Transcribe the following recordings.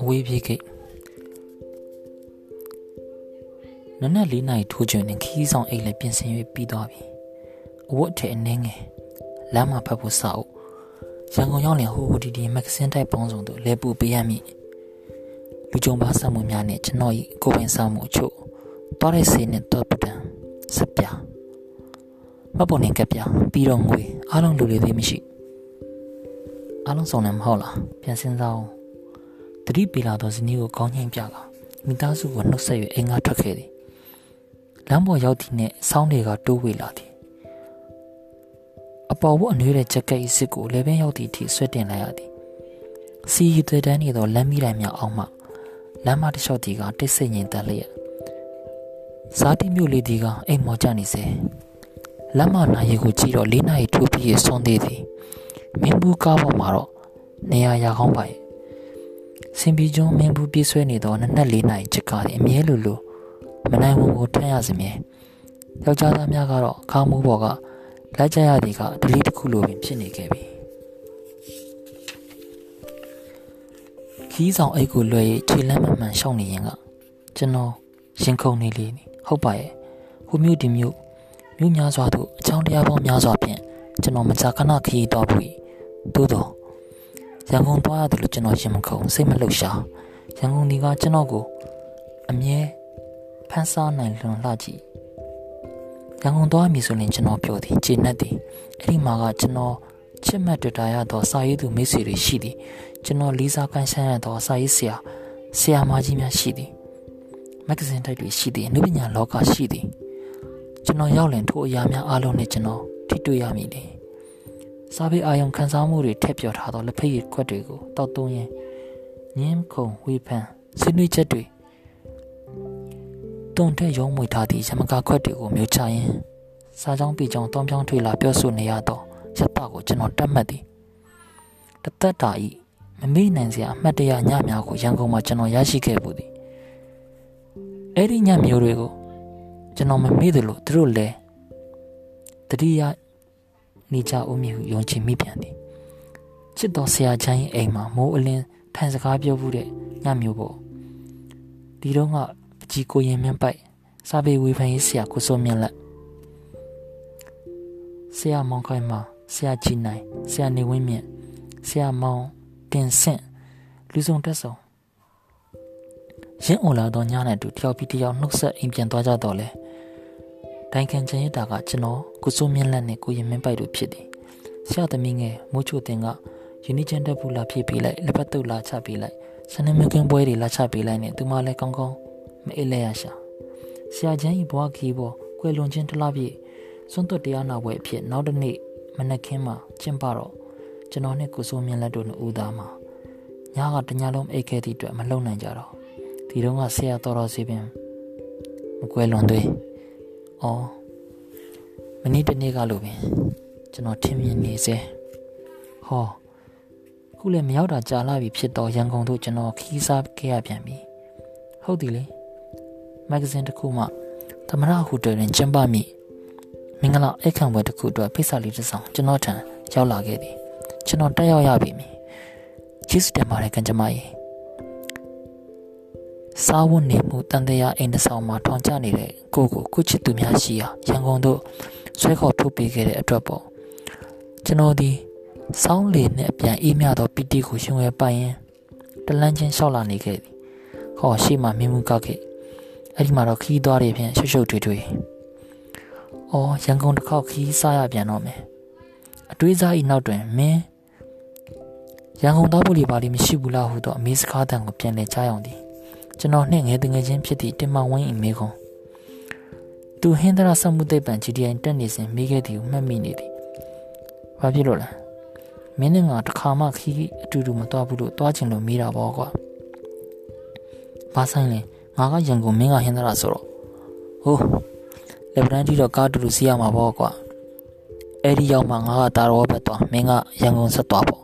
အဝေးပြေးကိတ်နနက်၄နာရီထိုးချင်နေခီးဆောင်အိတ်လည်းပြင်ဆင်၍ပြီးသွားပြီအဝတ်ထဲအနှင်းငယ်လမ်းမှာဖတ်ဖို့စာအုပ်ရန်ကုန်ရောက်လင်ဟိုဟိုဒီဒီမဂ္ဂဇင်းတိုက်ပေါင်းစုံတို့လဲပူပေးရမည်လူကြုံပါစမှုများနဲ့ကျွန်တော်၏ကိုယ်ပိုင်စာမှုအချို့တောက်တဲ့စေနဲ့တော့ပဒံစပြမပေါ်နေကပြပြီးတော့ငွေအားလုံးလူလေးသေးမရှိအားလုံးစုံလည်းမဟုတ်လားပြန်စင်းစားအောင် တတိပီလာသောဇနီးကိုကောင်းငိမ့်ပြကမိသားစုကိုနှုတ်ဆက်၍အိမ်ကထွက်ခဲ့သည်လမ်းပေါ်ရောက်သည့်နှင့်ဆောင်းတွေကတိုးဝေလာသည်အပေါ်ဘအနွေးတဲ့ဂျက်ကက်၏စစ်ကိုလည်းပင်ရောက်သည့်အထိဆွဲတင်လိုက်ရသည်စီရီသွေးတန်းနေသောလမ်းမီးတိုင်များအောက်မှလမ်းမတစ်လျှောက်ဒီကတိတ်ဆိတ်ငြိမ်သက်လျက်စားတိမြို့လေးဒီကအိမ်မော်ကြနေစေလမ်းမနာရီကိုကြည့်တော့၄နာရီထိုးပြီးဆွန်းသေးသည်မင်းဘူးကားပေါ်မှာတော့နေရာရကောင်းပါရဲ့ စင်ပီကျွန်းမင်းဘူးပြေးဆွဲနေသောနနက်၄နာရီချက်ကားသည်အမြဲလိုလိုမနိုင်ဝန်ကိုထမ်းရစမြဲယောက်ျားသားများကတော့ခါမိုးပေါ်ကလိုက်ကြရသည်ကဒလီတစ်ခုလိုပင်ဖြစ်နေခဲ့ပြီခီးဆောင်အိတ်ကိုလွှဲ၍ခြေလမ်းမမှန်ရှောင်းနေရင်ကကျွန်တော်ရင်ခုန်နေလေဟုတ်ပါရဲ့ဟိုမြို့ဒီမြို့မြို့များစွာသို့အချောင်းတရားပေါင်းများစွာဖြင့်ကျွန်တော်မကြာခဏခရီးတော်ပြီသို့တော့ ရန်ကုန်သွားရတယ်လို့ကျွန်တော်ရင်မခုန်စိတ်မလှုပ်ရှားရန်ကုန်ဒီကကျွန်တော်ကိုအမြဲဖန်ဆားနိုင်လွန်လှကြည့်ရန်ကုန်သွားမည်ဆိုရင်ကျွန်တော်ပြောသည်ခြေနဲ့သည်အဲ့ဒီမှာကကျွန်တော်ချစ်မှတ်တွေ့တာရသောစာရေးသူမိတ်ဆွေတွေရှိသည်ကျွန်တော်လေးစားကန်ဆန်းရသောစာရေးဆရာဆရာမကြီးများရှိသည်မဂ္ဂဇင်းတိုက်တွေရှိသည်အနုပညာလောကရှိသည်ကျွန်တော်ရောက်လင်ထိုအရာများအားလုံးနဲ့ကျွန်တော်ထိတွေ့ရမည်လေ စာပေအာယုံခန်းစားမှုတွေထည့်ပြောထားသောလက်ဖက်ရည်ခွက်တွေကိုတောက်သွင်းရင်ညင်းခုံဝေဖန်ဆွေးနွေးချက်တွေတုံတဲ့ရုံးမွေထားသည့်ရမကာခွက်တွေကိုမျိုးချရင်စာကြောင်းပေကြောင်းတောင်းပြောင်းထွေလာပြောဆိုနေရသောရတကိုကျွန်တော်တတ်မှတ်သည်တသက်တာဤမမေ့နိုင်စရာအမှတ်တရညများကိုရန်ကုန်မှာကျွန်တော်ရရှိခဲ့ပူသည်အဲ့ဒီညမျိုးတွေကိုကျွန်တော်မမေ့သလိုသူတို့လည်းတတိယ နေကြဦးမြဟုယုံကြည်မိပြန်သည်ချစ်တော်ဆရာချမ်းရဲ့အိမ်မှာမိုးအလင်းထိုင်စကားပြောမှုတဲ့ညမျိုးပေါ့ဒီတော့ကပကြီးကိုရင်မြန့်ပိုက်စာပေဝေဖန်ရေးဆရာကိုစိုးမြင့်လက်ဆရာမောင်ခိုင်မှာဆရာကြည်နိုင်ဆရာနေဝင်းမြင့်ဆရာမောင်တင်ဆင့်လူစုံတက်ဆောင်ရင်းအောင်လာတော့ညနဲ့တူတယောက်ပြီးတယောက်နှုတ်ဆက်အိမ်ပြန်သွားကြတော့လေ တိုင်ခံချင်ရတာကကျွန်တော်ကိုစိုးမြင့်လက်နဲ့ကိုရင်မင်းပိုက်တို့ဖြစ်တယ်ဆရာသမီးငယ်မိုးချိုတင်ကယူနီချန်တက်ဘူးလာဖြစ်ပေးလိုက်လက်ပတ်တုပ်လာချပေးလိုက်စနေမကင်းပွဲတွေလာချပေးလိုက်နဲ့သူမလည်းကောင်းကောင်းမအေးလဲရရှာဆရာချမ်းဤဘွားခီးပေါ်ကွယ်လွန်ခြင်းတလားပြည့်စွန့်သွတ်တရားနာပွဲအဖြစ်နောက်တစ်နေ့မနက်ခင်းမှာကျင့်ပတော့ကျွန်တော်နဲ့ကိုစိုးမြင့်လက်တို့နှစ်ဦးသားမှာညကတညလုံးအိတ်ခဲသည့်အတွက်မလုံနိုင်ကြတော့ဒီတော့ကဆရာတော်တော်စီပင်မကွယ်လွန်သေး။ အော်မနေ့တနေ့ကလို့ပင်ကျွန်တော်ထင်မြင်နေစေ။ဟောခုလည်းမရောက်တာကြာလာပြီဖြစ်တော့ရန်ကုန်တို့ကျွန်တော်ခီးစားခဲ့ရပြန်ပြီ။ဟုတ်တယ်လေ။မဂ္ဂဇင်းတစ်ခုမှသမရဟိုတယ်တွင်ကျင်းပမိမင်္ဂလာအခမ်းပွဲတစ်ခုအတွက်ဖိတ်စာလေးတစ်စောင်ကျွန်တော်ထံရောက်လာခဲ့သည်။ကျွန်တော်တက်ရောက်ရပြီ။ကျေးဇူးတင်ပါတယ်ကံကြမ္မာကြီး။ စားဝတ်နေမှုတန်တရားအိမ်တစ်ဆောင်မှာထောင်ကျနေတဲ့ကိုကိုကုချစ်သူများရှိရာရန်ကုန်သို့ဆွဲခေါ်ထုတ်ပေးခဲ့တဲ့အတွက်ပေါ့ကျွန်တော်ဒီစောင်းလေနဲ့အပြန်အေးမြသောပီတီကိုရှင်ဝဲပိုင်ရင်တလန်းချင်းလျှောက်လာနေခဲ့သည်ဟောရှေ့မှာမင်းမူကခဲ့အဲ့ဒီမှာတော့ခီးသွားတွေဖြင့်ရှုပ်ရှုပ်ထွေးထွေးအော်ရန်ကုန်တစ်ခေါက်ခီးစားရပြန်တော့မယ်အတွေးစားဤနောက်တွင်မင်းရန်ကုန်သားဖို့လီပါလီမရှိဘူးလားဟုတော့အမေစကားတန်ကိုပြန်လဲကြားအောင်သည် ကျွန်တော်နှင့်ငယ်တငယ်ချင်းဖြစ်သည့်တင်မောင်ဝင်း၏မိခွန်းသူဟင်္ဒရာစမှုသိပ္ပံ GDI တက်နေစဉ်မိခဲ့သည်ကိုမှတ်မိနေသည်ဘာဖြစ်လို့လဲမင်းနဲ့ငါတစ်ခါမှခီးအတူတူမသွားဘူးလို့သွားချင်လို့မိတာပေါ့ကွာဘာဆိုင်လဲငါကရန်ကုန်မင်းကဟင်္ဒရာဆိုတော့ဟိုးလက်ဗရန်တီတော့ကားတူတူစီးရမှာပေါ့ကွာအဲ့ဒီရောက်မှငါကတာရောဘက်သွားမင်းကရန်ကုန်ဆက်သွားပေါ့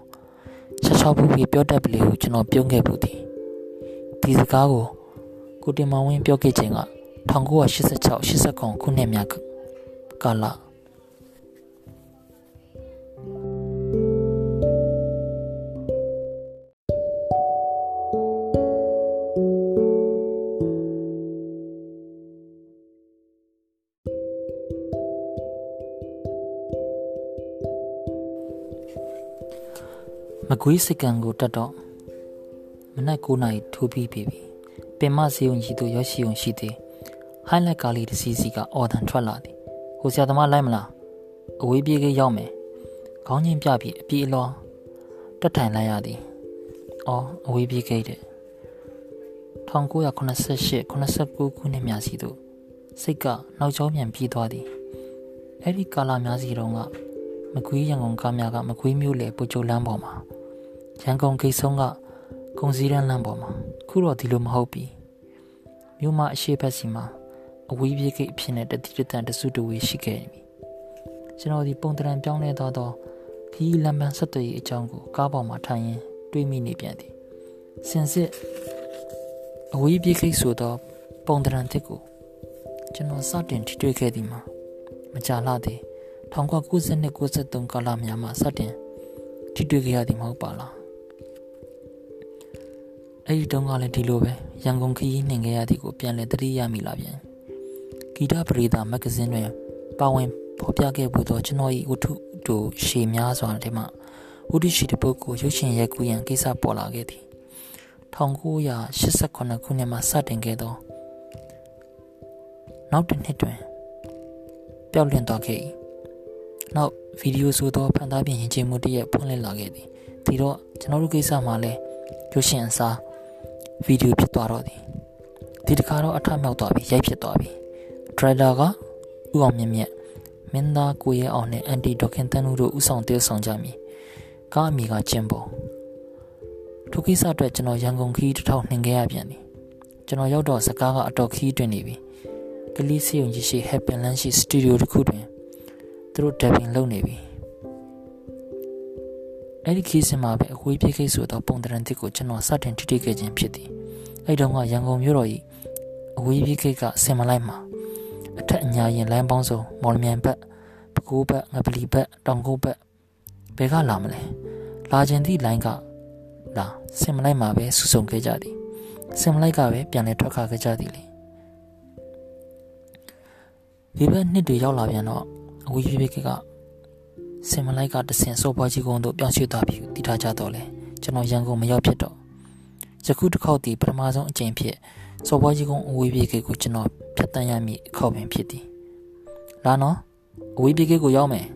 ချက်ချောက်ဘူးပြီးပြောတတ်ပလေကိုကျွန်တော်ပြုံးခဲ့ဘူးသည် ဒီစကားကိုကိုတင်မောင်ဝင်းပြောခဲ့ခြင်းက1986 89ခုနှစ်များကာလမကွေးစကံကိုတတ်တော့ နက်9နာရီထိုးပြီးပြီပင်မစီုံကြီးတို့ရောက်ရှိုံရှိသည်ဟိုင်းလိုက်ကားလေးတစ်စီးစီကအော်တန်ထွက်လာသည်ဟိုဆရာသမားလိုက်မလားအဝေးပြေးကရောက်မယ်ခေါင်းချင်းပြပြီးအပြေးအလောတက်ထိုင်လိုက်ရသည်အော်အဝေးပြေးကိတ်တဲ့1988 89ခုနှစ်များစီသို့စိတ်ကနောက်ကျောင်းပြန်ပြေးသွားသည်အဲ့ဒီကာလာများစီတုန်းကမကွေးရန်ကုန်ကားများကမကွေးမြို့လေပူချိုလမ်းပေါ်မှာရန်ကုန်ဂိတ်ဆုံးက ကုံစည်းရန်လမ်းပေါ်မှာခုတော့ဒီလိုမဟုတ်ပြီမြို့မအရှိဘက်စီမှာအဝေးပြေးဂိတ်အဖြစ်နဲ့တတိတတန်တစုတဝေရှိခဲ့ပြီကျွန်တော်ဒီပုံတရံပြောင်းလဲသွားတော့ခီးလမ်းပန်းဆက်သွယ်ရေးအကြောင်းကိုကားပေါ်မှာထိုင်ရင်တွေးမိနေပြန်သည်စင်စစ်အဝေးပြေးခိတ်ဆိုတော့ပုံတရံတစ်ကိုကျွန်တော်စတင်ထိတွေ့ခဲ့သည်မှာမကြာလှသည်1992 93ကာလများမှာစတင်ထိတွေ့ခဲ့ရသည်မဟုတ်ပါလား အဲ့ဒီတုန်းကလည်းဒီလိုပဲရန်ကုန်ခရီးနှင်ခဲ့ရသည်ကိုပြန်လည်သတိရမိလာပြန်ဂီတပရိသမဂ္ဂဇင်းတွင်ပါဝင်ဖော်ပြခဲ့ဖို့တော့ကျွန်တော်၏ဝတ္ထုတို့ရှေများစွာထဲမှဝတ္ထုရှိတဲ့ပုဂ္ဂိုလ်ရုပ်ရှင်ရိုက်ကူးရန်ကိစ္စပေါ်လာခဲ့သည်1988ခုနှစ်မှာစတင်ခဲ့သောနောက်တစ်နှစ်တွင်ပျောက်လွင့်သွားခဲ့၏နောက်ဗီဒီယိုဆိုသောဖန်သားပြင်ရင်ချင်းမှုတရက်ဖွင့်လှစ်လာခဲ့သည်ဒီတော့ကျွန်တော်တို့ကိစ္စမှာလဲရုပ်ရှင်အစား ဗီဒီယိုဖြစ်သွားတော့သည်ဒီတခါတော့အထမြောက်သွားပြီရိုက်ဖြစ်သွားပြီဒရိုက်တာကဥအောင်မြင့်မြတ်မင်းသားကိုရဲအောင်နဲ့အန်တီဒေါခင်တန်းတို့ဥဆောင်တည်ဆောင်ကြမည်ကားအမိကကျင်းပေါ်ထိုကိစ္စအတွက်ကျွန်တော်ရန်ကုန်ခီးတစ်ထောင်နှင်ခဲ့ရပြန်သည်ကျွန်တော်ရောက်တော့စကားကအတော်ခီးတွင်နေပြီကလေးစီယုံကြီးရှိ Happy Land ရှိစတူဒီယိုတစ်ခုတွင်သူတို့ dubbing လုပ်နေပြီ အဲ့ဒီခီးစင်မှာပဲအဝေးပြေးခိတ်ဆိုတော့ပုံတရံတစ်ကိုကျွန်တော်စတင်ထိထိခဲ့ခြင်းဖြစ်သည်အဲ့တုန်းကရန်ကုန်မြို့တော်ကြီးအဝေးပြေးခိတ်ကဆင်မလိုက်မှာအထက်အညာရင်လမ်းပေါင်းစုံမော်လမြိုင်ဘက်ပကူဘက်ငပလီဘက်တောင်ကုတ်ဘက်ဘယ်ကလာမလဲလာခြင်းသည့်လိုင်းကလာဆင်မလိုက်မှာပဲဆူဆုံခဲ့ကြသည်ဆင်မလိုက်ကပဲပြန်လဲထွက်ခါခဲ့ကြသည်လေဒီဘက်နှစ်တွေရောက်လာပြန်တော့အဝေးပြေးပြေးက ဆင်မလိုက်ကတဆင်စောပွားကြီးကုန်းတို့ပြောင်းရွှေ့သွားပြီးတည်ထားကြတော့လေကျွန်တော်ရန်ကုန်မရောက်ဖြစ်တော့ယခုတစ်ခေါက်တည်ပထမဆုံးအကြိမ်ဖြစ်စောပွားကြီးကုန်းအဝေးပြေးကိကိုကျွန်တော်ဖြတ်တန်းရမည့်အခေါက်ပင်ဖြစ်သည်လာနော်အဝေးပြေးကိကိုရောက်မယ်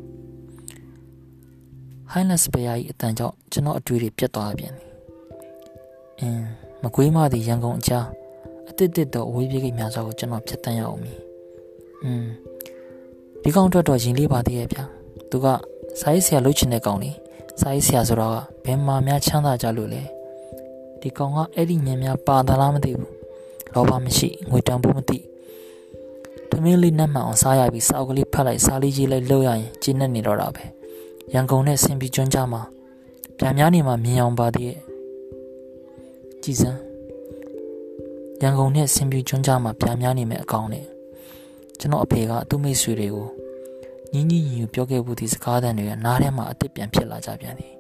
ဟိုင်းလက်စပယားကြီးအတန်ကြောင့်ကျွန်တော်အတွေ့တွေပြတ်သွားပြန်သည်အင်းမကွေးမသည်ရန်ကုန်အချာအတစ်တစ်တော့အဝေးပြေးကိများစွာကိုကျွန်တော်ဖြတ်တန်းရအောင်မီอืมဒီကောင်အတွက်တော့ရင်လေးပါသေးရဲ့ဗျာသူက စာရေးဆရာလုပ်ချင်တဲ့ကောင်လေစာရေးဆရာဆိုတော့ဘယ်မှာများချမ်းသာကြလို့လဲဒီကောင်ကအဲ့ဒီမြန်များပါသလားမသိဘူးလောဘမရှိငွေတန်ဖို့မသိသမင်းလေးနှက်မှန်အောင်စားရပြီးစာအုပ်ကလေးဖတ်လိုက်စားလေးကြီးလိုက်လှုပ်ရရင်ကျင်းနေနေတော့တာပဲရန်ကုန်နဲ့ဆင်ပြီးကျွန်းကြမှာပြန်များနေမှာမြင်အောင်ပါသေးရဲ့ကြည်စမ်းရန်ကုန်နဲ့ဆင်ပြီးကျွန်းကြမှာပြန်များနေမဲ့အကောင်နဲ့ကျွန်တော်အဖေကသူ့မိတ်ဆွေတွေကို ညင်းညင်းညူပြောခဲ့ဖို့ဒီစကားသံတွေကနားထဲမှာအစ်စ်ပြန်ဖြစ်လာကြပြန်သည်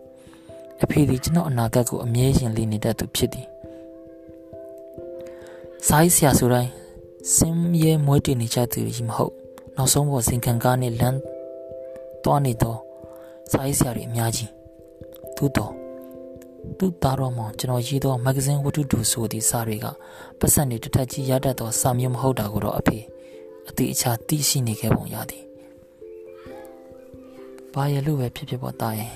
အဖေဒီကျွန်တော်အနာဂတ်ကိုအမြဲရှင်လေးနေတဲ့သူဖြစ်သည်စားဆရာဆိုတိုင်းစင်ရဲမွေးတည်နေကြသူကြီးမဟုတ်နောက်ဆုံးပေါ်စင်ခံကားနဲ့လမ်းသွားနေတော့စားဆရာတွေအများကြီးသူတော့သူသားတော်မောင်ကျွန်တော်ရေးသောမဂ္ဂဇင်းဝတ္ထုတူဆိုသည့်စာတွေကပတ်စံနေတစ်ထက်ကြီးရတတ်သောစာမျိုးမဟုတ်တာကိုတော့အဖေအတိအချာသိရှိနေခဲ့ပုံရသည် ဘာရလို့ပဲဖြစ်ဖြစ်ပေါ်သားရင်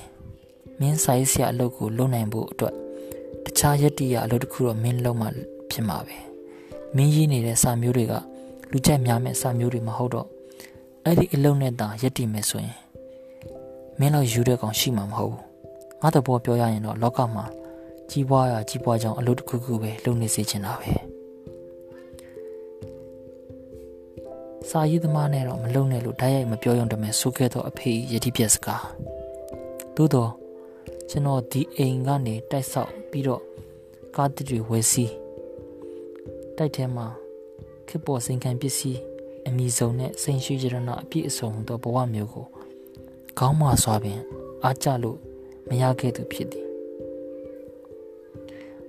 မင်းဆိုင်ဆရာအလုပ်ကိုလုပ်နိုင်ဖို့အတွက်တခြားယက်တီရအလုပ်တစ်ခုတော့မင်းလုပ်မှဖြစ်မှာပဲမင်းရေးနေတဲ့စာမျိုးတွေကလူကြိုက်များမဲ့စာမျိုးတွေမဟုတ်တော့အဲ့ဒီအလုပ်နဲ့သာယက်တီမယ်ဆိုရင်မင်းလောက်ယူတဲ့ကောင်ရှိမှာမဟုတ်ဘူးငါတဘောပြောရရင်တော့လောကမှာကြီးပွားရကြီးပွားကြောင်အလုပ်တစ်ခုခုပဲလုပ်နေစေချင်တာပဲ စာရေးသမားနဲ့တော့မလုံနဲ့လို့ဓာတ်ရိုက်မပြောရုံတမယ်ဆိုခဲ့တော့အဖေယတိပြက်စကားသို့တော့ကျွန်တော်ဒီအိမ်ကနေတိုက်ဆောက်ပြီးတော့ကားတစ်တွေဝယ်စီးတိုက်ထဲမှာခစ်ပေါ်စိန်ခံပစ္စည်းအမိစုံနဲ့စိန်ရှိကြရနာအပြည့်အစုံသောဘဝမျိုးကိုခေါင်းမဆွာပင်အားကြလို့မရခဲ့သူဖြစ်သည်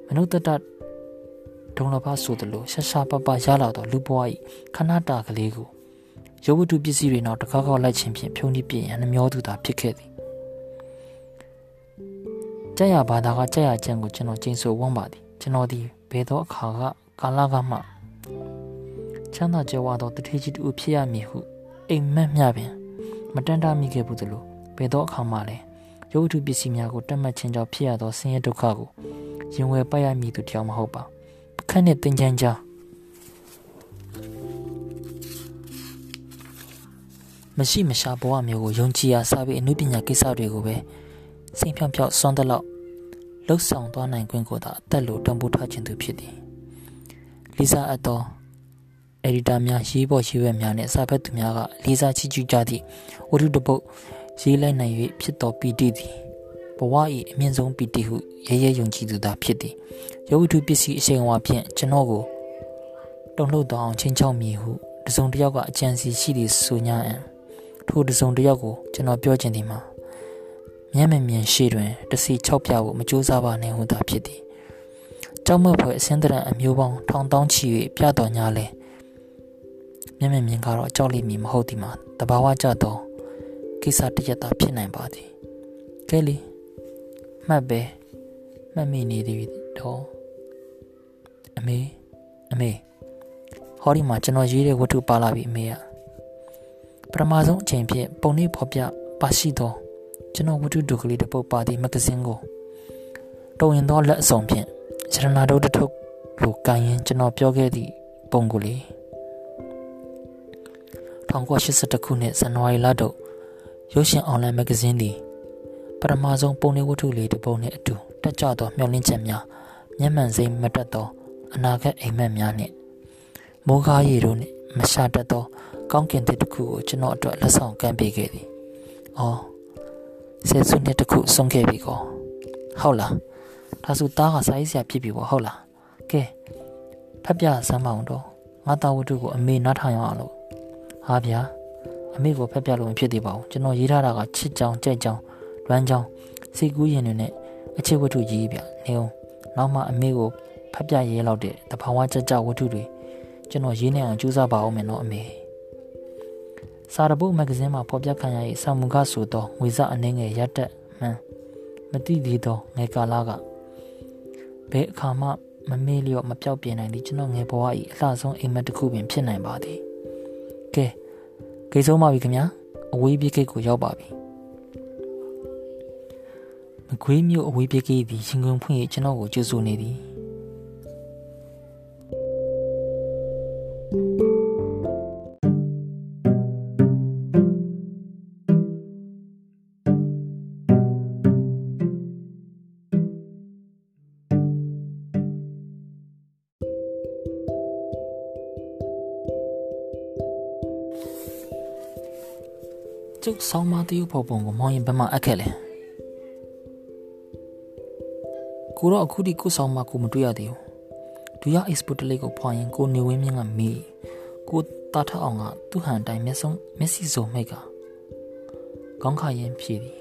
မနုဿတ ဒုံလဘဆိုသလိုရှာရှာပပရလာတော့လူဘဝ၏ခဏတာကလေးကိုရုပ်ဝတ္ထုပစ္စည်းတွေနောက်တကောက်ကောက်လိုက်ခြင်းဖြင့်ဖြုံးတိပြင်းရနှမျောသူသာဖြစ်ခဲ့သည်ကြက်ရဘာသာကကြက်ရကျန်ကိုကျွန်တော်ကျင်းဆိုဝန်းပါသည်ကျွန်တော်ဒီဘယ်သောအခါကကာလကမှချမ်းသာကြွယ်ဝသောတထေးကြီးတူဖြစ်ရမည်ဟုအိမ်မက်မြပင်မတန်တာမိခဲ့ဘူးသလိုဘယ်သောအခါမှလည်းရုပ်ထုပစ္စည်းများကိုတတ်မှတ်ခြင်းကြောင့်ဖြစ်ရသောဆင်းရဲဒုက္ခကိုရင်ဝယ်ပိုက်ရမည်သူတယောက်မဟုတ်ပါ ပခက်နဲ့တင်ချမ်းကြားမရှိမရှာဘဝမျိုးကိုယုံကြည်ရာစာပေအနုပညာကိစ္စတွေကိုပဲစိတ်ဖြောင်ဖြောက်စွန့်တဲ့လောက်လှုပ်ဆောင်သွားနိုင်ခွင့်ကိုသာအသက်လိုတံပိုးထားခြင်းသူဖြစ်သည်လီဇာအတော်အဒီတာများရေးပေါ်ရေးရွက်များနဲ့စာဖတ်သူများကလေးစားချီးကျူးကြသည့်ဝတ္ထုတစ်ပုဒ်ရေးလိုက်နိုင်၍ဖြစ်တော်ပီတိသည် ဘဝ၏အမြင့်ဆုံးပီတိဟုရဲရဲယုံကြည်သူသာဖြစ်သည်ရုပ်ထုပစ္စည်းအရှိန်အဝါဖြင့်ကျွန်တော်ကိုတုံ့လှုပ်တော်အောင်ချင်းချောက်မိဟုတစုံတစ်ယောက်ကအကြံစီရှိသည်ဆိုညာအံထိုတစုံတစ်ယောက်ကိုကျွန်တော်ပြောချင်သည်မှာမျက်မမြင်ရှိတွင်တစီ၆ပြဖို့မကြိုးစားပါနဲ့ဟုသာဖြစ်သည်ကြောက်မက်ဖွယ်အစင်းတရံအမျိုးပေါင်းထောင်တောင်းချီ၍ပြတော်ညာလဲမျက်မမြင်ကတော့ကြောက်လိမ့်မည်မဟုတ်သည်မှာတဘာဝကြတော့ကိစ္စတရက်တာဖြစ်နိုင်ပါသည်ကဲလီ မှတ်ပဲမှတ်မိနေသည်တော့အမေအမေဟောဒီမှာကျွန်တော်ရေးတဲ့ဝတ္ထုပါလာပြီအမေကပထမဆုံးအချိန်ဖြင့်ပုံနှိပ်ဖော်ပြပါရှိသောကျွန်တော်ဝတ္ထုဒုကလေးတစ်ပုဒ်ပါသည့်မဂဇင်းကိုတုံရင်သောလက်အစုံဖြင့်ရတနာတို့တထုပ်လိုကန်ရင်ကျွန်တော်ပြောခဲ့သည့်ပုံကိုလေ1982ခုနှစ်ဇန်နဝါရီလတို့ရုပ်ရှင်အွန်လိုင်းမဂဇင်းသည်ပ ထမဆုံးပုံနေဝတ္ထုလေးတစ်ပုဒ်နှင့်အတူတက်ကြသောမျှော်လင့်ချက်များမျက်မှန်စိမ့်မတက်သောအနာဂတ်အိမ်မက်များနှင့်မိုးကားရည်တို့နှင့်မရှာတတ်သောကောင်းကင်တစ်ခုကိုကျွန်တော်အတွက်လက်ဆောင်ကမ်းပေးခဲ့သည်။အော်ဆယ်စုနှစ်တစ်ခုဆုံးခဲ့ပြီကော။ဟုတ်လား။ဒါဆိုသားကစာရေးဆရာဖြစ်ပြီပေါ့ဟုတ်လား။ကဲဖက်ပြစမ်းမအောင်တော့ငါသားဝတ္ထုကိုအမေနားထောင်ရအောင်လို့။ဟာဗျာအမေကိုဖက်ပြလို့မဖြစ်သေးပါဘူး။ကျွန်တော်ရေးထားတာကချစ်ကြောင်ကြိုက်ကြောင် လွမ်းကြောင်စိတ်ကူးရင်တွေနဲ့အချစ်ဝတ္ထုရေးပြနေအောင်နောက်မှအမေကိုဖက်ပြရေးလောက်တဲ့တဘာဝကြကြဝတ္ထုတွေကျွန်တော်ရေးနေအောင်ကြိုးစားပါအောင်မယ်နော်အမေစာရပုတ်မဂ္ဂဇင်းမှာဖော်ပြခံရ၏စာမူကဆိုသောငွေစအနှင်းငယ်ရက်တက်မှန်မတိသေးသောငယ်ကာလကဘယ်အခါမှမမေ့လျော့မပြောက်ပြနိုင်သည့်ကျွန်တော်ငယ်ဘဝ၏အလှဆုံးအိမ်မက်တစ်ခုပင်ဖြစ်နိုင်ပါသည်ကဲဂိတ်ဆုံးပါပြီခင်ဗျာအဝေးပြေးဂိတ်ကိုရောက်ပါပြီ မကွေးမြို့အဝေးပြေးဂိတ်သည်ရှင်ကုန်ဖွင့်၍ကျွန်တော်ကိုကြိုဆိုနေသည်ကျုပ်ဆောင်းမတရုပ်ဖော်ပုံကိုမောင်ရင်ဘယ်မှာအပ်ခဲ့လဲ ကိုတော့အခုဒီကိုဆောင်းမကိုမတွေ့ရသေးဘူးဒူရ export လေးကိုဖွာရင်ကိုနေဝင်းမြင့်ကမေးကိုတာထအောင်ကသူ့ဟန်တိုင်းမျက်စုံမျက်စိစုံမိတ်ကခေါင်းခါရင်ဖြည်သည်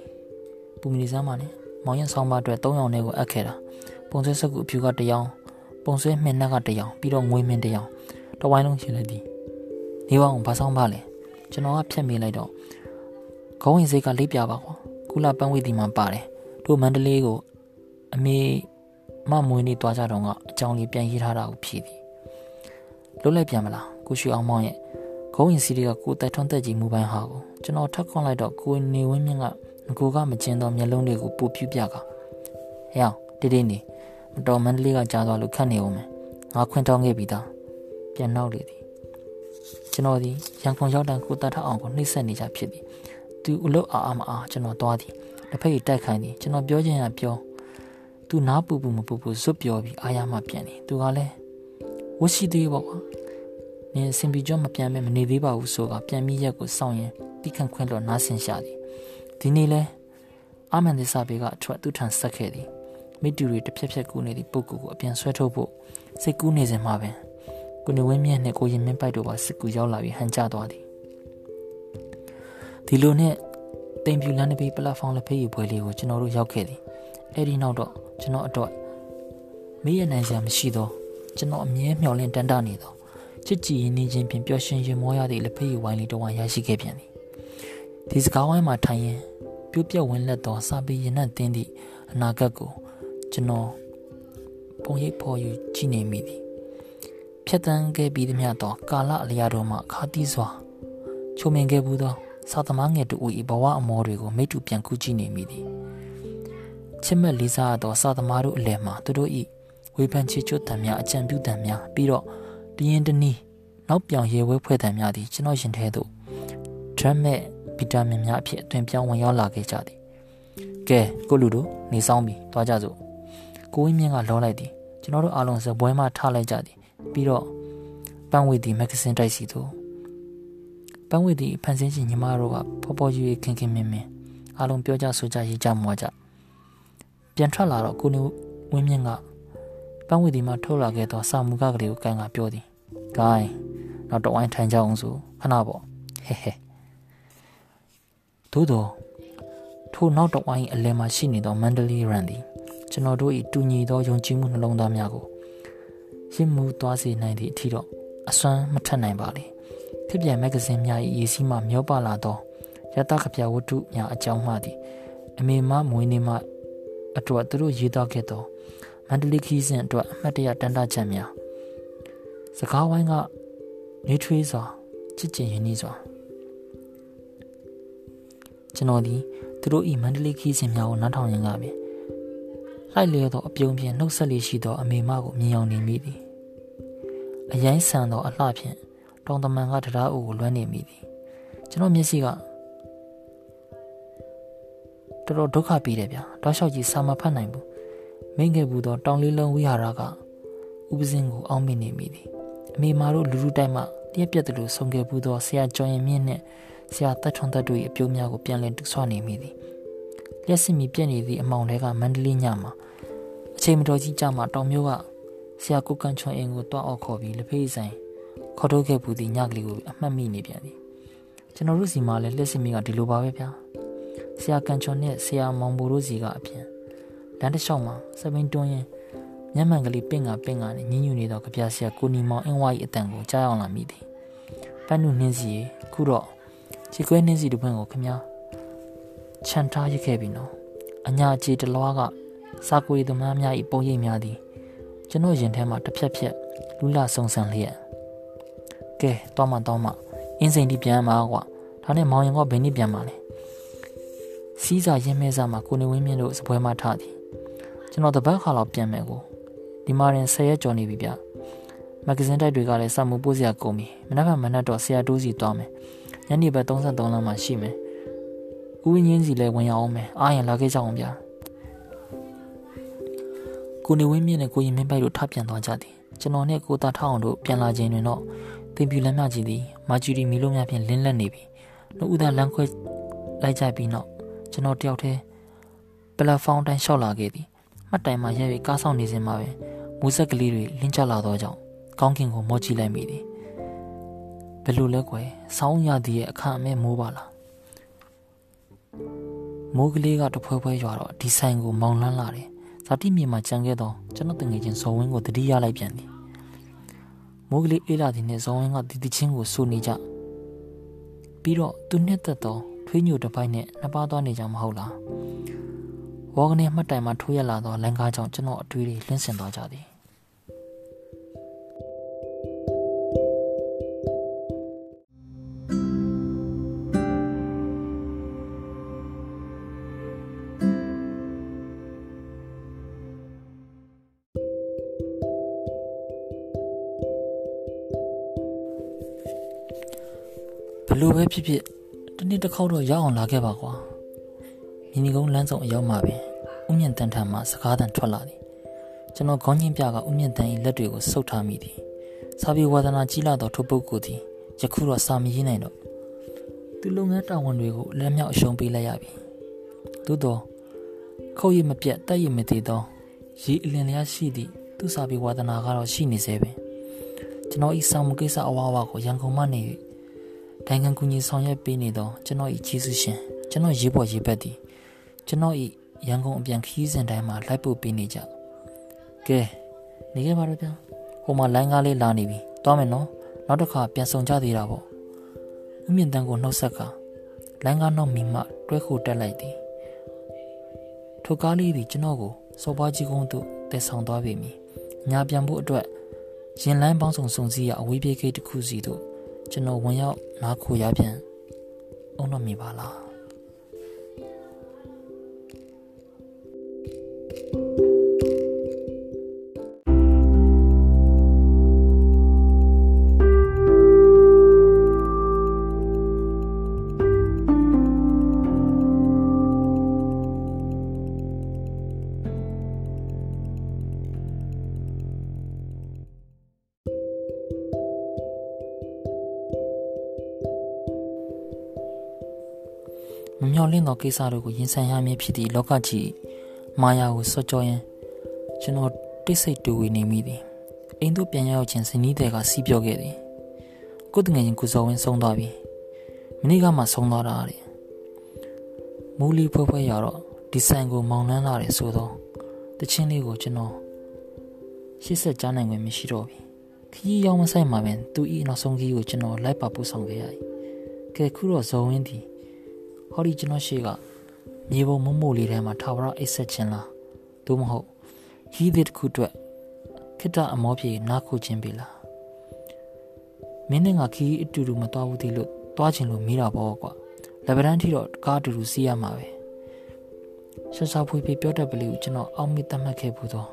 ပူမီနေစမ်းပါနဲ့မောင်ရင်ဆောင်းမအတွက်၃ရောင်နဲ့ကိုအပ်ခဲ့တာပုံဆွဲစက်ကူအဖြူကတစ်ရောင်ပုံဆွဲမှင်နှက်ကတစ်ရောင်ပြီးတော့ငွေမင်းတစ်ရောင်တဝိုင်းလုံးရှင်လိုက်သည်နေပါအောင်ဘာဆောင်ပါလဲကျွန်တော်ကဖြတ်မိလိုက်တော့ခေါင်းဝင်စိတ်ကလိပ်ပြပါကွာကုလပန်းဝေးဒီမှာပါတယ်တို့မန္တလေးကိုအမေ မမွေးနေသွားကြတော့ကအကြောင်းလေးပြန်ရေးထားတာကိုဖြည့်သည်လွတ်လိုက်ပြန်မလားကိုရွှေအောင်မောင်ရဲ့ခေါင်းဝင်စီတွေကကိုတက်ထွန်းတက်ကြီးမူပိုင်းဟာကိုကျွန်တော်ထပ်ခွန်လိုက်တော့ကိုနေဝင်းမြင့်ကငကိုကမကျင်းတော့မျက်လုံးတွေကိုပူပြပြကဟဲ့အောင်တိတိနေမတော်မန္တလေးကကြားသွားလို့ခတ်နေအောင်မယ်ငါခွင့်တောင်းခဲ့ပြီးသားပြန်နောက်လေသည်ကျွန်တော်ဒီရန်ကုန်ရောက်တန်ကိုတတ်ထအောင်ကိုနှိမ့်ဆက်နေကြဖြစ်သည်သူအလုတ်အာအာမအားကျွန်တော်သွားသည်တစ်ဖက်တိုက်ခိုင်းသည်ကျွန်တော်ပြောချင်ရပြော သူနားပူပူမပူပူဇွတ်ပြောပြီးအာရမပြန်သည်သူကလည်းဝရှိသေးပေါ့ကွာနင်စင်ပီကျော်မပြန်မဲမနေသေးပါဘူးဆိုကပြန်ပြီးရက်ကိုစောင့်ရင်တိခန့်ခွင့်တော့နားဆင်ရှာသည်ဒီနေ့လဲအာမန်သစ္စာဘေကအထွက်သူထန်ဆက်ခဲ့သည်မိတူတွေတစ်ဖြက်ဖြက်ကူးနေသည့်ပုဂ္ဂိုလ်ကိုအပြန်ဆွဲထုတ်ဖို့စိတ်ကူးနေစဉ်မှာပင်ကိုနေဝင်းမြင့်နဲ့ကိုရင်မင်းပိုက်တို့ပါစစ်ကူရောက်လာပြီးဟန်ကြသွားသည်ဒီလိုနဲ့တိမ်ပြူလမ်းတစ်ပေပလက်ဖောင်းလက်ဖေးရပွဲလေးကိုကျွန်တော်တို့ရောက်ခဲ့သည်အဲ့ဒီနောက်တော့ ကျွန်တော်အတွက်မေးရနိုင်စရာမရှိတော့ကျွန်တော်အမြဲမျှော်လင့်တန်တာနေတော့ချစ်ကြည်ရင်းနှီးခြင်းဖြင့်ပျော်ရွှင်ရင်မောရသည့်လက်ဖေးရဝိုင်းလေးတစ်ဝိုင်းရရှိခဲ့ပြန်သည်ဒီစကားဝိုင်းမှာထိုင်ရင်ပြုတ်ပြက်ဝင်လက်သောစာပေရင်နှံ့တင်းသည့်အအနာဂတ်ကိုကျွန်တော်ပုံရိပ်ဖော်ယူကြည့်နေမိသည်ဖြတ်တန်းခဲ့ပြီးသည်များသော ကာလအလျာတော်မှခါတီးစွာချုံမြင်ခဲ့ဘူးသောစာသမားငယ်တူ၏ဘဝအမောတွေကိုမိတူပြန်ကူးကြည့်နေမိသည် ချစ်မက်လေးစားသောစာသမားတို့အလယ်မှာသူတို့၏ဝေဖန်ချေချွတ်တံများအကြံပြုတံများပြီးတော့တရင်တနည်းနောက်ပြောင်ရေဝဲဖွဲ့တံများသည်ကျွန်တော်ရင်ထဲသို့ဒရမ်မဲ့ဗီတာမင်များအဖြစ်အသွင်ပြောင်းဝင်ရောက်လာခဲ့ကြသည်ကဲကိုလူတို့နေဆောင်ပြီတွားကြစို့ကိုဝင်းမြင့်ကလောလိုက်သည်ကျွန်တော်တို့အားလုံးစပွဲမှထားလိုက်ကြသည်ပြီးတော့ပန်းဝေသည်မဂ္ဂဇင်းတိုက်စီသို့ပန်းဝေသည်ဖန်ဆင်းရှင်ညီမတို့ကဖော်ဖော်ရွေ့ခင်ခင်မင်းမင်းအားလုံးပြောကြဆိုကြရေးကြမွားကြ ပြန်ထွက်လာတော့ကိုနေဝင်းမြင့်ကပန်းဝေသည်မှထုတ်လာခဲ့သောစာမူကကလေးကိုကန်ကပြောသည်ဂိုင်းနောက်တော့ဝိုင်းထိုင်ကြအောင်ဆိုခဏပေါ့ဟဲဟဲသို့တော့ထိုနောက်တော့ဝိုင်းအလဲမှာရှိနေသောမန္တလေးရန်သည်ကျွန်တော်တို့၏တူညီသောယုံကြည်မှုနှလုံးသားများကိုရင့်မှုသွားစေနိုင်သည့်အထိတော့အစွမ်းမထက်နိုင်ပါလေဖြစ်ပြန်မဂ္ဂဇင်းများ၏ရေးစည်းမှမျောပါလာသောရတကပြဝတ္ထုများအကြောင်းမှသည်အမေမမွေးနေမှ အတွက်သူတို့ရေးသားခဲ့သောမန္တလေးခီးစဉ်အတွက်အမှတ်တရတန်တချက်များစကားဝိုင်းကနေထွေးစွာချစ်ကျင်ရင်းနှီးစွာကျွန်တော်ဒီသူတို့ဤမန္တလေးခီးစဉ်များကိုနားထောင်ရင်းကပင်လိုက်လျောသောအပြုံးဖြင့်နှုတ်ဆက်လေးရှိသောအမေမကိုမြင်အောင်နေမိသည်အရင်ဆန်သောအလှဖြင့်တောင်တမန်ကတရားအုပ်ကိုလွှမ်းနေမိသည်ကျွန်တော်မျက်စိက တော်တော်ဒုက္ခပြီးတယ်ဗျာတောက်လျှောက်ကြီးစာမဖတ်နိုင်ဘူးမိငယ်ဘူးသောတောင်လေးလုံးဝိဟာရကဥပစင်းကိုအောင်းမိနေမိသည်အမေမာတို့လူလူတိုက်မှတရက်ပြက်တယ်လို့ဆုံးခဲ့ဘူးသောဆရာကျော်ရင်မြင့်နဲ့ဆရာတက်ထွန်တက်တို့၏အပြိုးများကိုပြန်လည်တူဆွနေမိသည်လျက်စစ်မီပြက်နေသည့်အမောင်တွေကမန္တလေးညမှာအချိန်မတော်ကြီးကြမှာတောင်မျိုးကဆရာကိုကန်ချွန်အင်ကိုတွားအော်ခေါ်ပြီးလက်ဖေးဆိုင်ခေါ်ထုတ်ခဲ့ဘူးသည့်ညကလေးကိုအမှတ်မိနေပြန်သည်ကျွန်တော်တို့စီမှာလည်းလက်စစ်မီကဒီလိုပါပဲဗျာ ဆရာကန်ချွန်နဲ့ဆရာမောင်ဘိုတို့စီကအပြင်လမ်းတစ်လျှောက်မှာစပင်းတွန်းရင်မျက်မှန်ကလေးပင့်ကပင့်ကနဲ့ညှဉ်းညူနေတော့ကြပြဆရာကိုနီမောင်အင်းဝါကြီးအတန်ကိုကြားအောင်လာမိသည်ပန်းနုနှင်းစီခုတော့ခြေခွဲနှင်းစီတစ်ပွင့်ကိုခမချန်ထားရခဲ့ပြီနော်အညာကြေတလွားကစာကွေသမားများ၏ပုံရိပ်များသည်ကျွန်တော်ရင်ထဲမှာတစ်ဖြက်ဖြက်လူလာဆုံဆန်လျက်ကဲတော့မှတော့မှအင်းစိန်ဒီပြန်မှာကွာဒါနဲ့မောင်ရင်ကဘယ်နည်းပြန်မှာလဲ စီးစာရင်းမဲစာမှာကိုနေဝင်းမြင့်တို့စပွဲမှာထားသည်ကျွန်တော်တပတ်ခါလောက်ပြန်မယ်ကိုဒီမှာရင်10ရက်ကျော်နေပြီဗျမဂ္ဂဇင်းတိုက်တွေကလည်းစာမှုပို့စရာကုန်ပြီမနက်ဖြန်မနက်တော့ဆရာတိုးစီသွားမယ်ညနေဘက်33လမ်းမှာရှိမယ်ဦးငင်းစီလည်းဝင်ရအောင်မယ်အားရင်လာခဲ့ကြအောင်ဗျာကိုနေဝင်းမြင့်နဲ့ကိုရင်မင်းပိုက်တို့ထပြန်သွားကြသည်ကျွန်တော်နဲ့ကိုသားထောင်းတို့ပြန်လာခြင်းတွင်တော့တင်ပြူလမ်းမြကြီးသည်မာဂျူရီမီလိုများဖြင့်လင်းလက်နေပြီနှုတ်ဦးသားလမ်းခွဲလိုက်ကြပြီးနောက် ကျွန်တော်တယောက်တည်းပလက်ဖောင်းတိုင်းလျှောက်လာခဲ့သည်မှတ်တိုင်မှာရဲ၍ကားဆောင်နေစဉ်မှာပဲမူးဆက်ကလေးတွေလင်းကျလာသောကြောင့်ကောင်းကင်ကိုမော့ကြည့်လိုက်မိသည်ဘယ်လိုလဲကွယ်ဆောင်းရသည်ရဲ့အခါအမဲမိုးပါလားမိုးကလေးကတဖွဲဖွဲရွာတော့ဒီဆိုင်ကိုမောင်းလန်းလာတယ်ဇာတိမြေမှာကြံခဲ့တော့ကျွန်တော်တငယ်ချင်းဇော်ဝင်းကိုတတိယလိုက်ပြန်သည်မိုးကလေးအေးလာသည်နဲ့ဇော်ဝင်းကတီတီချင်းကိုစိုးနေကြပြီးတော့သူနှစ်သက်တော့ ထွေးညိုတစ်ပိုက်နဲ့နှစ်ပါးသွားနေကြမဟုတ်လားဝေါကနေမှတ်တိုင်မှာထိုးရလာသောလန်ကားကြောင့်ကျွန်တော်အတွေ့အထိလင်းဆင်သွားကြသည်လိုပဲဖြစ်ဖြစ် တနေ့တစ်ခေါက်တော့ရောက်အောင်လာခဲ့ပါကွာမြင်းဒီကုန်းလမ်းဆောင်အရောက်မှပင်ဥမြင့်တန်ထန်မှစကားတန်ထွက်လာသည်ကျွန်တော်ခေါင်းချင်းပြကဥမြင့်တန်၏လက်တွေကိုဆုပ်ထားမိသည်စာပြေဝါဒနာကြီးလာသောထိုပုဂ္ဂိုလ်သည်ယခုတော့စာမရေးနိုင်တော့သူလုပ်ငန်းတာဝန်တွေကိုလက်မြောက်အရှုံးပေးလိုက်ရပြီသို့တော့ခုတ်ရမပြတ်တက်ရမသေးသောရေအလင်းလျားရှိသည့်သူစာပြေဝါဒနာကတော့ရှိနေသေးပင်ကျွန်တော်ဤစာမှုကိစ္စအဝါဝါကိုရန်ကုန်မှနေ၍ နိုင်ငံကူညီဆောင်ရွက်ပေးနေသောကျွန်တော်၏ကျေးဇူးရှင်ကျွန်တော်ရေးပေါ်ရေးဘက်သည်ကျွန်တော်၏ရန်ကုန်အပြန်ခီးစဉ်တိုင်းမှာလိုက်ပို့ပေးနေကြကဲနေခဲ့ပါတော့ဗျာဟိုမှာလိုင်းကားလေးလာနေပြီသွားမယ်နော်နောက်တစ်ခါပြန်ဆောင်ကြသေးတာပေါ့ဥမြင့်တန်းကိုနှုတ်ဆက်ကလိုင်းကားနောက်မိမှတွဲခိုတက်လိုက်သည်ထိုကားလေးသည်ကျွန်တော်ကိုစောပွားကြီးကုန်းသို့တည်ဆောင်သွားပေမည်ညာပြန်ဖို့အတွက်ရင်လန်းပေါင်းစုံစုံစည်းရအဝေးပြေးဂိတ်တစ်ခုစီသို့ ကျွန်တော်ဝင်ရောက်နားခိုရပြန်အောင်တော့မိပါလား သောကိစ္စတို့ကိုရင်ဆိုင်ရမည်ဖြစ်သည့်လောကကြီးမာယာကိုစောကြောရင်းကျွန်တော်တိတ်ဆိတ်တူဝေနေမိသည်အိမ်သို့ပြန်ရောက်ခြင်းဇနီးတဲ့ကစီးပြောခဲ့သည်ကိုတငယ်ချင်းကိုစောဝင်းဆုံးသွားပြီမနေ့ကမှဆုံးသွားတာတဲ့မူလီဖွဲဖွဲရတော့ဒီဆိုင်ကိုမောင်နှမ်းလာတယ်ဆိုတော့တချင်းလေးကိုကျွန်တော်ရှစ်ဆက်ကြားနိုင်ခွင့်မရှိတော့ပြီခကြီးရောက်မဆိုင်မှာပင်သူဤနောက်ဆုံးကြီးကိုကျွန်တော်လိုက်ပါပို့ဆောင်ခဲ့ရ၏ကဲခုတော့ဇော်ဝင်းသည် ဟောဒီကျွန်တော်ရှေ့ကမြေပုံမမို့လေးထဲမှာထာဝရအိတ်ဆက်ခြင်းလားသို့မဟုတ်ဟီးတဲ့တစ်ခုအတွက်ခိတ္တအမောပြေနားခုခြင်းပြီလားမင်းနဲ့ငါခီးအတူတူမတော်ဘူးဒီလို့တွားခြင်းလို့မိတာပေါ့ကွာလက်ဗရန်ထိတော့ကားအတူတူစီးရမှာပဲဆက်စားဖွေးပြပြောတတ်ပလေးကိုကျွန်တော်အောက်မိတတ်မှတ်ခဲ့ဘူးတော့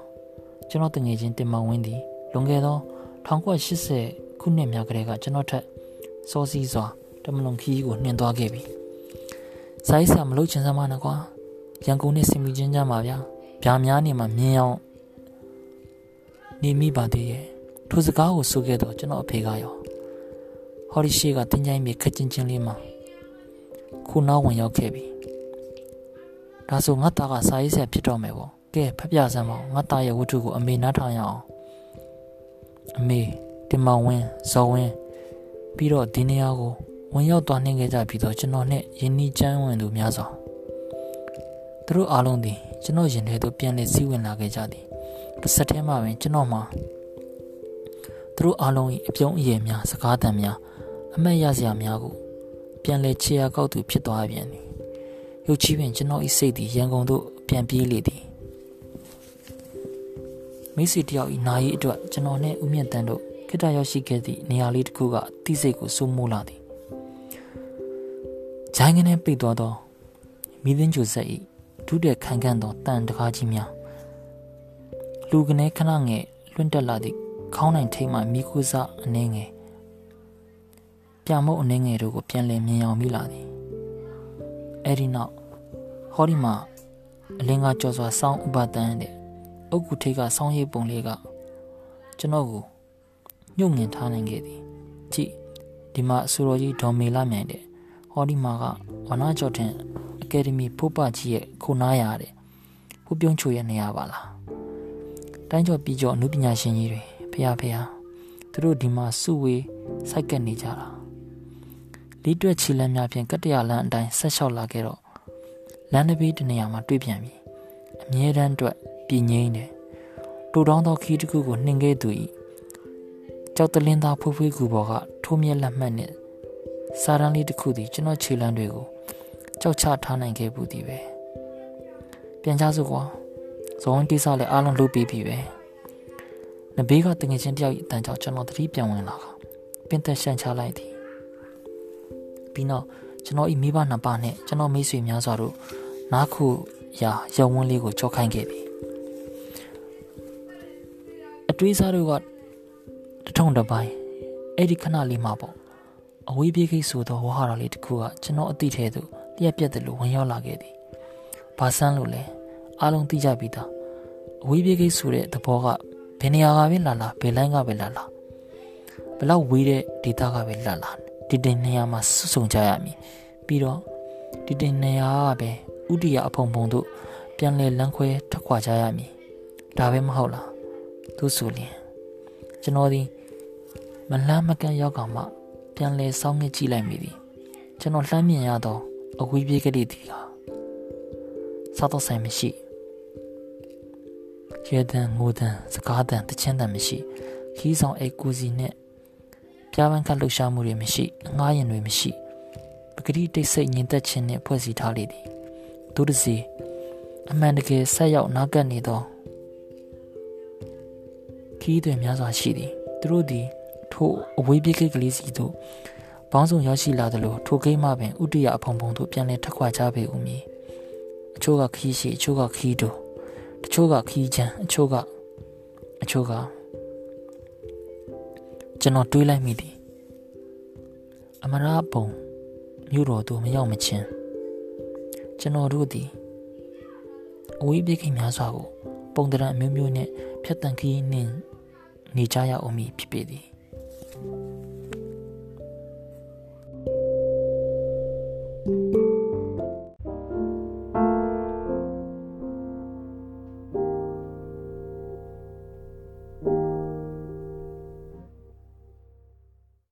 ကျွန်တော်တငယ်ချင်းတင်မောင်ဝင်းသည်လွန်ခဲ့သော1980ခုနှစ်များကတည်းကကျွန်တော်ထက်စောစီးစွာတမလွန်ခီးကိုနှင်သွားခဲ့ပြီ စာရေးဆရာမလုပ်ချင်စမ်းမနဲ့ကွာရန်ကုန်နဲ့စင်မီချင်းကြမှာဗျာဗျာများနေမှာမြင်အောင်နေမိပါသေးရဲ့ထိုစကားကိုဆိုခဲ့တော့ကျွန်တော်အဖေကရောဟော်ဒီရှိကတင်းကြိုင်းမြေခက်ချင်းချင်းလေးမှာခုနောက်ဝင်ရောက်ခဲ့ပြီဒါဆိုငါသားကစာရေးဆရာဖြစ်တော့မယ်ပေါ့ကဲဖက်ပြစမ်းပါငါသားရဲ့ဝတ္ထုကိုအမေနားထောင်ရအောင်အမေတင်မောင်ဝင်းဇော်ဝင်းပြီးတော့ဒီနေရာကို ဝင်ရောက်သွားနှင်းခဲ့ကြပြီးတော့ကျွန်တော်နဲ့ယင်းနီးချမ်းဝင်သူများစွာသူတို့အားလုံးသည်ကျွန်တော်ရင်ထဲသို့ပြန်လည်စီးဝင်လာခဲ့ကြသည်တစ်ဆက်တည်းမှာပင်ကျွန်တော်မှာသူတို့အားလုံး၏အပြုံးအရည်များစကားသံများအမတ်ရစရာများကိုပြန်လည်ခြေရာကောက်သူဖြစ်သွားပြန်သည်ရုပ်ချီးပင်ကျွန်တော်၏စိတ်သည်ရန်ကုန်သို့ပြန်ပြေးလေသည်မိစီတယောက်၏နာရီအတွက်ကျွန်တော်နှင့်ဦးမြင့်တန်းတို့ခိတ္တရောက်ရှိခဲ့သည့်နေရာလေးတစ်ခုကတိစိတ်ကိုစိုးမိုးလာသည် ဂျိုင်းကနေပိတ်သွားသောမိသင်းကျိုဆက်၏ဒုတဲ့ခံကန်သောတန်တကားကြီးများလူကနေခဏငယ်လွင့်တက်လာသည့်ခေါင်းနိုင်ထိတ်မှမိကူစားအနှင်းငယ်ပြမုတ်အနှင်းငယ်တို့ကိုပြန်လည်မြင်အောင်မိလာသည်အဲ့ဒီနောက်ဟောဒီမှာအလင်းကကြော်စွာစောင်းဥပဒန်းတဲ့အုတ်ကူထိတ်ကစောင်းရိပ်ပုံလေးကကျွန်တော်ကိုညှို့ငင်ထားနိုင်ခဲ့သည်ကြည့်ဒီမှာအဆိုတော်ကြီးဒေါ်မေလာမြိုင်တဲ့ ဟောဒီမှာကဝနာကျော်တင်အကယ်ဒမီဖိုးပကြီးရဲ့ခုနားရတဲ့ဖူးပြုံးချိုရဲ့နေရာပါလားတိုင်းကျော်ပြီးကျော်အမှုပညာရှင်ကြီးတွေဖះဖះသူတို့ဒီမှာစုဝေးစိုက်ကက်နေကြတာလေးတွက်ချီလန်းများဖြင့်ကတ္တရလန်းအတိုင်းဆက်လျှောက်လာခဲ့တော့လမ်းတစ်ဘေးတနေရာမှာတွေ့ပြန်ပြီအမြဲတမ်းအတွက်ပြည်ငိမ့်တယ်တူတောင်းသောခီးတစ်ခုကိုနှင်ခဲ့သူ၏ကြောက်တလင်းသားဖွေးဖွေးကူပေါ်ကထိုးမြက်လက်မှတ်နဲ့ စာရန်လေးတစ်ခုသည်ကျွန်တော်ခြေလမ်းတွေကိုကြောက်ချထားနိုင်ခဲ့ဘူးသည်ပဲပြန်ကြစို့ကွာဇောင်းတိစားလည်းအားလုံးလုပ်ပြီးပြီပဲနဘေးကတငယ်ချင်းတယောက်အတန်ကြောင့်ကျွန်တော်သတိပြန်ဝင်လာတာပင်သက်ရှန်ချလိုက်သည်ပြီးတော့ကျွန်တော်ဤမိဘနှစ်ပါးနဲ့ကျွန်တော်မိတ်ဆွေများစွာတို့နားခုရာရုံဝန်းလေးကိုကြောက်ခိုင်းခဲ့သည်အတွေးစားတို့ကတထုံတစ်ပိုင်းအဲ့ဒီခဏလေးမှာပေါ့ အဝေးပြေးခိတ်ဆိုသောဝါဟာရလေးတစ်ခုကကျွန်တော်အတိထဲသို့လျက်ပြက်တယ်လို့ဝင်ရောက်လာခဲ့သည်ဘာဆန်းလို့လဲအားလုံးသိကြပြီးသားအဝေးပြေးခိတ်ဆိုတဲ့သဘောကဘယ်နေရာကပဲလာလာဘယ်လိုင်းကပဲလာလာဘယ်လောက်ဝေးတဲ့ဒေတာကပဲလာလာဒီတင်နေရာမှာစွဆုံကြရမည်ပြီးတော့ဒီတင်နေရာကပဲဥတီယအဖုံဖုံတို့ပြန်လဲလန်းခွဲထွက်ခွာကြရမည်ဒါပဲမဟုတ်လားသူဆိုလျင်ကျွန်တော်ဒီမလန်းမကန့်ရောက်ကောင်မှ ပြန်လဲစောင်းငှက်ကြည့်လိုက်မိသည်ကျွန်တော်လှမ်းမြင်ရသောအဝေးပြေးကလေးသည်ဟာစားတော့ဆိုင်မရှိရဲတန်ငိုတန်စကားတန်တချင်းတန်မရှိခီးဆောင်အိတ်ကူစီနဲ့ပြားပန်းကလှုပ်ရှားမှုတွေမရှိငားရင်တွေမရှိပဂတိတိတ်ဆိတ်ညင်သက်ခြင်းနဲ့ဖွဲ့စည်းထားလေသည်သူတစီအမှန်တကယ်ဆက်ရောက်နောက်ကပ်နေသောခီးတွင်များစွာရှိသည်သူတို့သည် ထိုအဝေးပြေးကိတ်ကလေးစီသို့ဘောင်းဆောင်ရောက်ရှိလာသလိုထိုကိတ်မှပင်ဥတ္တရအဖုံဖုံသို့ပြန်လည်ထက်ခွာကြပေဦးမည်အချို့ကခီးရှိအချို့ကခီးတို့တချို့ကခီးချမ်းအချို့ကအချို့ကကျွန်တော်တွေးလိုက်မိသည်အမရာပုံမြို့တော်သို့မရောက်မချင်းကျွန်တော်တို့သည်အဝေးပြေးကိတ်များစွာကိုပုံတရံအမျိုးမျိုးနှင့်ဖြတ်တန်ခီးနှင့်နေကြရအောင်မည်ဖြစ်ပေသည် you